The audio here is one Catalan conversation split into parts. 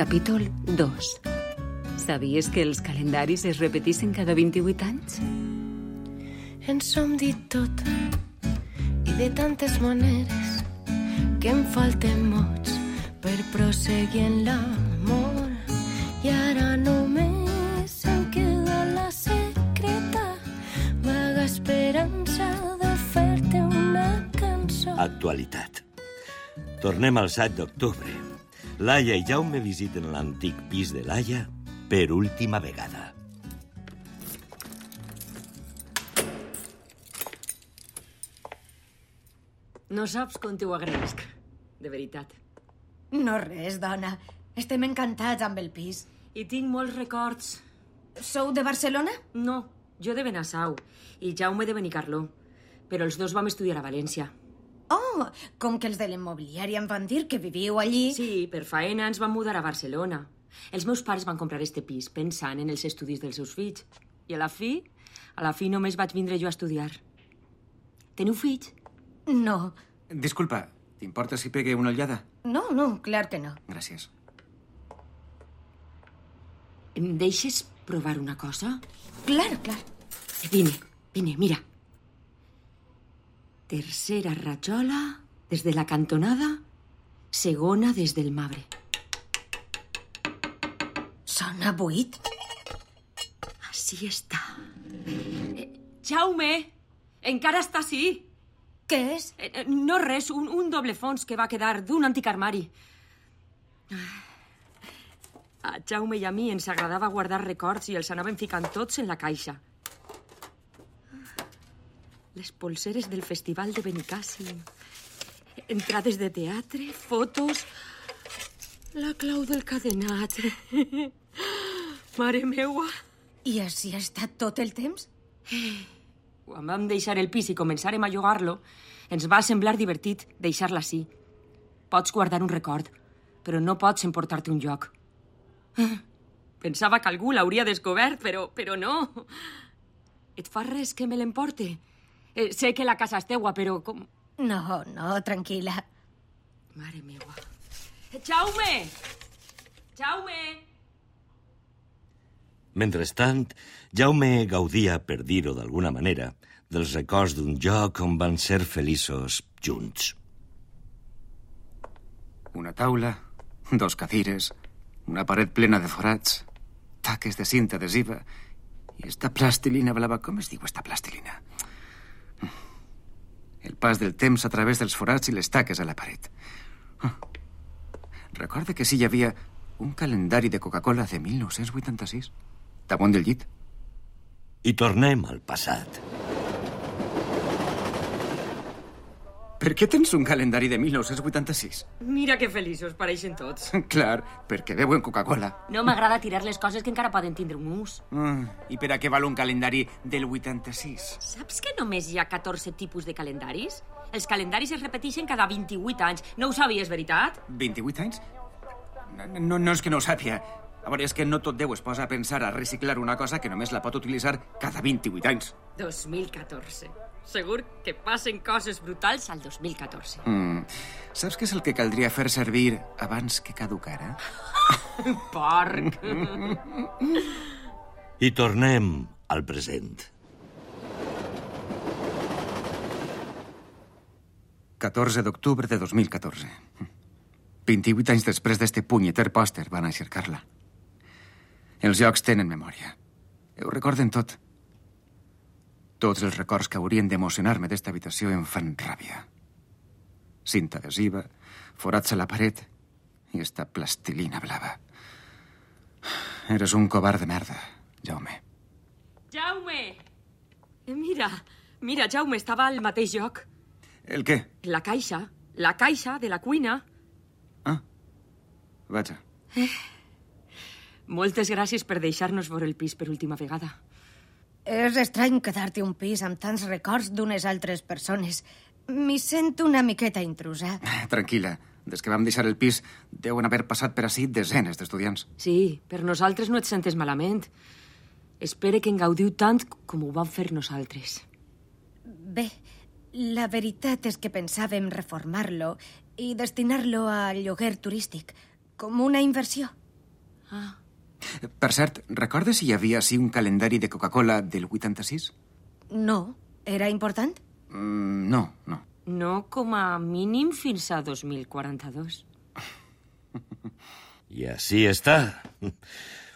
Capítol 2. Sabies que els calendaris es repetissin cada 28 anys? Ens som dit tot i de tantes maneres que em falten mots per proseguir en l'amor i ara només em queda la secreta vaga esperança de fer-te una cançó Actualitat. Tornem al 7 d'octubre. Laia i Jaume visiten l'antic pis de Laia per última vegada. No saps com t'ho agraïsc. De veritat. No res, dona. Estem encantats amb el pis. I tinc molts records. Sou de Barcelona? No, jo de Benassau i Jaume de Benicarló. Però els dos vam estudiar a València. Oh, com que els de l'immobiliari em van dir que viviu allí... Sí, per faena ens vam mudar a Barcelona. Els meus pares van comprar este pis pensant en els estudis dels seus fills. I a la fi, a la fi només vaig vindre jo a estudiar. Teniu fills? No, Disculpa, t'importa si pegue una ullada? no, no, clar que no. Gràcies. Em deixes provar una cosa? Clar, clar. Vine, vine, mira. Tercera rajola des de la cantonada, segona des del marbre. Sona buit? Així està. Eh, Jaume, encara està així. Què és? Eh, eh, No res, un, un doble fons que va quedar d'un antic armari. A Jaume i a mi ens agradava guardar records i els anàvem ficant tots en la caixa. Les polseres del Festival de Benicàssim. Entrades de teatre, fotos... La clau del cadenat. Mare meua. I així ha estat tot el temps? Quan vam deixar el pis i començarem a llogar-lo, ens va semblar divertit deixar-la així. Pots guardar un record, però no pots emportar-te un lloc. Pensava que algú l'hauria descobert, però, però no. Et fa res que me l'emporte? Eh, sé que la casa és teua, però com... No, no, tranquil·la. Mare meua. Jaume! Jaume! Mentrestant, Jaume gaudia, per dir-ho d'alguna manera, dels records d'un joc on van ser feliços junts. Una taula, dos cadires, una paret plena de forats, taques de cinta adhesiva i esta plastilina blava. Com es diu esta plastilina? El pas del temps a través dels forats i les taques a la paret. Ah. Recorda que sí hi havia un calendari de Coca-Cola de 1986 damunt del llit. I tornem al passat. Per què tens un calendari de 1986? Mira que feliços pareixen tots. Clar, perquè beuen Coca-Cola. No m'agrada tirar les coses que encara poden tindre un ús. Ah, I per a què val un calendari del 86? Saps que només hi ha 14 tipus de calendaris? Els calendaris es repeteixen cada 28 anys. No ho sabies, veritat? 28 anys? No, no, no és que no ho sàpia. A veure, és que no tot Déu es posa a pensar a reciclar una cosa que només la pot utilitzar cada 28 anys. 2014. Segur que passen coses brutals al 2014. Mm. Saps què és el que caldria fer servir abans que caducara? Porc! I tornem al present. 14 d'octubre de 2014. 28 anys després d'este punyeter pòster van a cercar-la. Els jocs tenen memòria. Ho recorden tot. Tots els records que haurien d'emocionar-me d'esta habitació em fan ràbia. Cinta adhesiva, forats a la paret i esta plastilina blava. Eres un covard de merda, Jaume. Jaume! Eh, Mira, mira, Jaume estava al mateix lloc. El què? La caixa. La caixa de la cuina. Vaja. Moltes gràcies per deixar-nos veure el pis per última vegada. És estrany quedar-te un pis amb tants records d'unes altres persones. M'hi sento una miqueta intrusa. Tranquil·la. Des que vam deixar el pis, deuen haver passat per ací desenes d'estudiants. Sí, per nosaltres no et sentes malament. Espere que en gaudiu tant com ho vam fer nosaltres. Bé, la veritat és que pensàvem reformar-lo i destinar-lo a lloguer turístic, com una inversió. Ah. Per cert, recordes si hi havia així un calendari de Coca-Cola del 86? No. Era important? Mm, no, no. No com a mínim fins a 2042. I així està.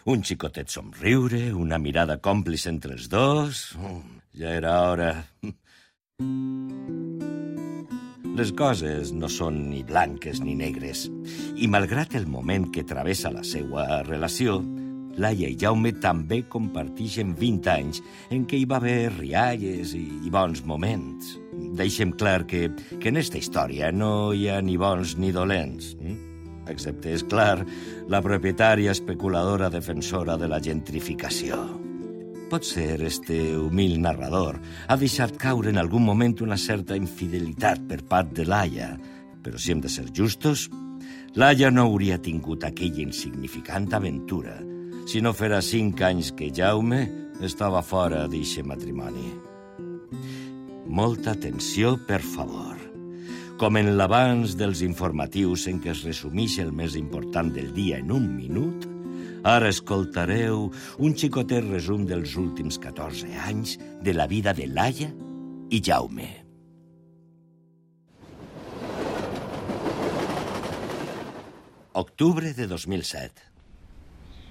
Un xicotet somriure, una mirada còmplice entre els dos... Ja era hora. Les coses no són ni blanques ni negres. I malgrat el moment que travessa la seva relació, Laia i Jaume també comparteixen 20 anys en què hi va haver rialles i, i bons moments. Deixem clar que, que en esta història no hi ha ni bons ni dolents. Mm? Excepte, és clar, la propietària especuladora defensora de la gentrificació. Potser este humil narrador ha deixat caure en algun moment una certa infidelitat per part de Laia, però si hem de ser justos, Laia no hauria tingut aquella insignificant aventura si no fera cinc anys que Jaume estava fora d'eixe matrimoni. Molta atenció, per favor. Com en l'abans dels informatius en què es resumeix el més important del dia en un minut, ara escoltareu un xicotet resum dels últims 14 anys de la vida de Laia i Jaume. Octubre de 2007.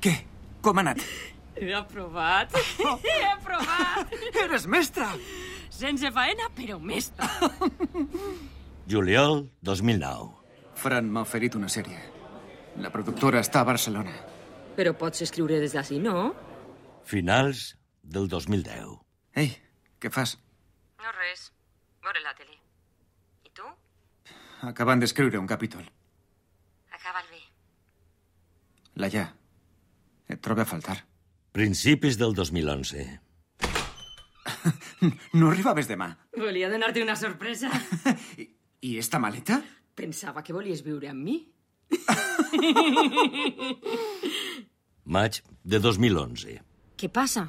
Què? Com ha anat? He aprovat. He aprovat. Eres mestra! Sense faena, però mestre. Juliol 2009. Fran m'ha oferit una sèrie. La productora està a Barcelona. Però pots escriure des d'ací, no? Finals del 2010. Ei, què fas? No res. Veure la tele. I tu? Acabant d'escriure un capítol. Acaba'l bé. Laia, et trobo a faltar. Principis del 2011. No arribaves demà. Volia donar-te una sorpresa. I, I esta maleta? Pensava que volies viure amb mi. Maig de 2011. Què passa?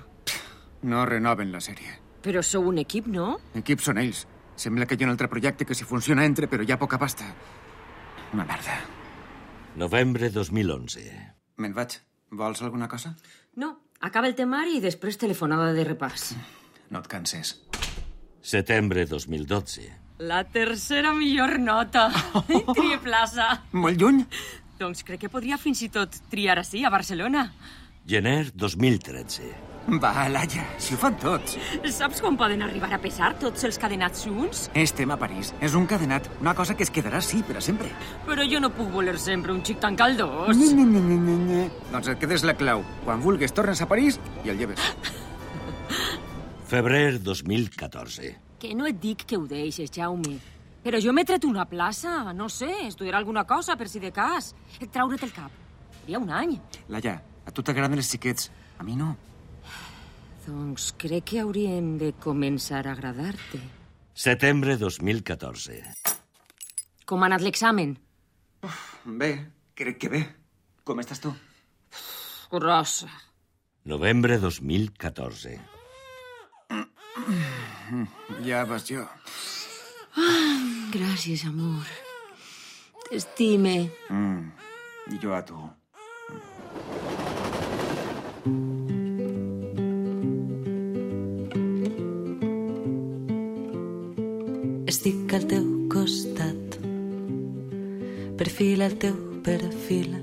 No renoven la sèrie. Però sou un equip, no? Equips són ells. Sembla que hi ha un altre projecte que si funciona entre, però hi ha poca pasta. Una merda. Novembre 2011. Me'n vaig. Vols alguna cosa? No. Acaba el temari i després telefonada de repàs. No et canses. Setembre 2012. La tercera millor nota. Trie plaça. Molt lluny? Doncs crec que podria fins i tot triar així, a Barcelona. Gener 2013. Va, Laia, si ho fan tots. Saps com poden arribar a pesar tots els cadenats junts? Estem a París. És un cadenat, una cosa que es quedarà sí per a sempre. Però jo no puc voler sempre un xic tan caldós. Ni, ni, ni, ni, ni, ni. Doncs et quedes la clau. Quan vulguis tornes a París i el lleves. Febrer 2014. Que no et dic que ho deixes, Jaume. Però jo m'he tret una plaça, no sé, estudiar alguna cosa per si de cas. Traure't el cap. Seria un any. Laia, a tu t'agraden els xiquets. A mi no. Doncs crec que haurien de començar a agradar-te. Setembre 2014. Com ha anat l'examen? Bé, crec que bé. Com estàs tu? Grossa. Novembre 2014. Ja vas jo. Gràcies, amor. T'estime. Mm. I jo a tu. Estic al teu costat, perfil al teu perfil,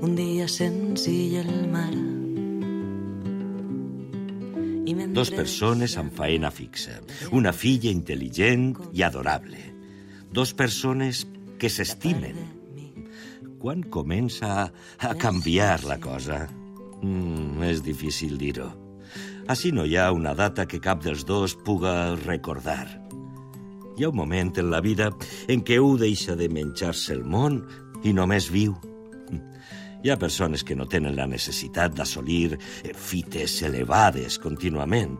un dia senzill al mar. Dos persones amb faena fixa. Una filla intel·ligent i adorable. Dos persones que s'estimen. Quan comença a canviar la cosa? Mm, és difícil dir-ho. Així no hi ha una data que cap dels dos puga recordar. Hi ha un moment en la vida en què un deixa de menjar-se el món i només viu. Hi ha persones que no tenen la necessitat d'assolir eh, fites elevades contínuament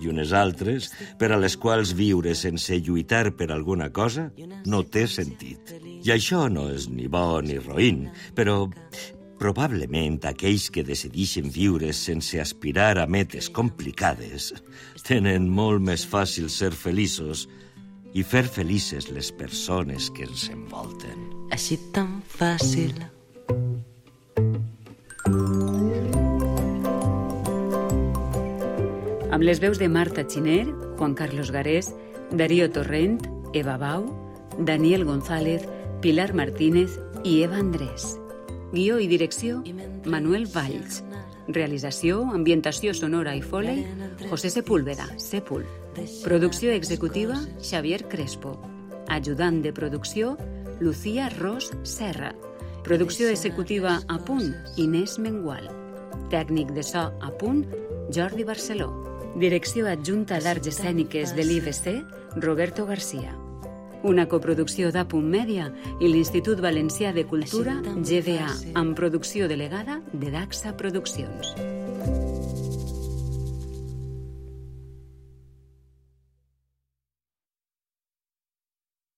i unes altres per a les quals viure sense lluitar per alguna cosa no té sentit. I això no és ni bo ni roïn, però probablement aquells que decideixen viure sense aspirar a metes complicades tenen molt més fàcil ser feliços i fer felices les persones que ens envolten. Així tan fàcil. Amb les veus de Marta Xiner, Juan Carlos Garés, Darío Torrent, Eva Bau, Daniel González, Pilar Martínez i Eva Andrés. Guió i direcció, Manuel Valls. Realització, ambientació sonora i foley, José Sepúlveda, Sepúlveda. Producció executiva, Xavier Crespo. Ajudant de producció, Lucía Ros Serra. Producció executiva a punt, Inés Mengual. Tècnic de so a punt, Jordi Barceló. Direcció adjunta d'Arts Escèniques de l'IBC, Roberto García. Una coproducció d'Apunt Mèdia i l'Institut Valencià de Cultura, GVA, amb producció delegada de Daxa Produccions.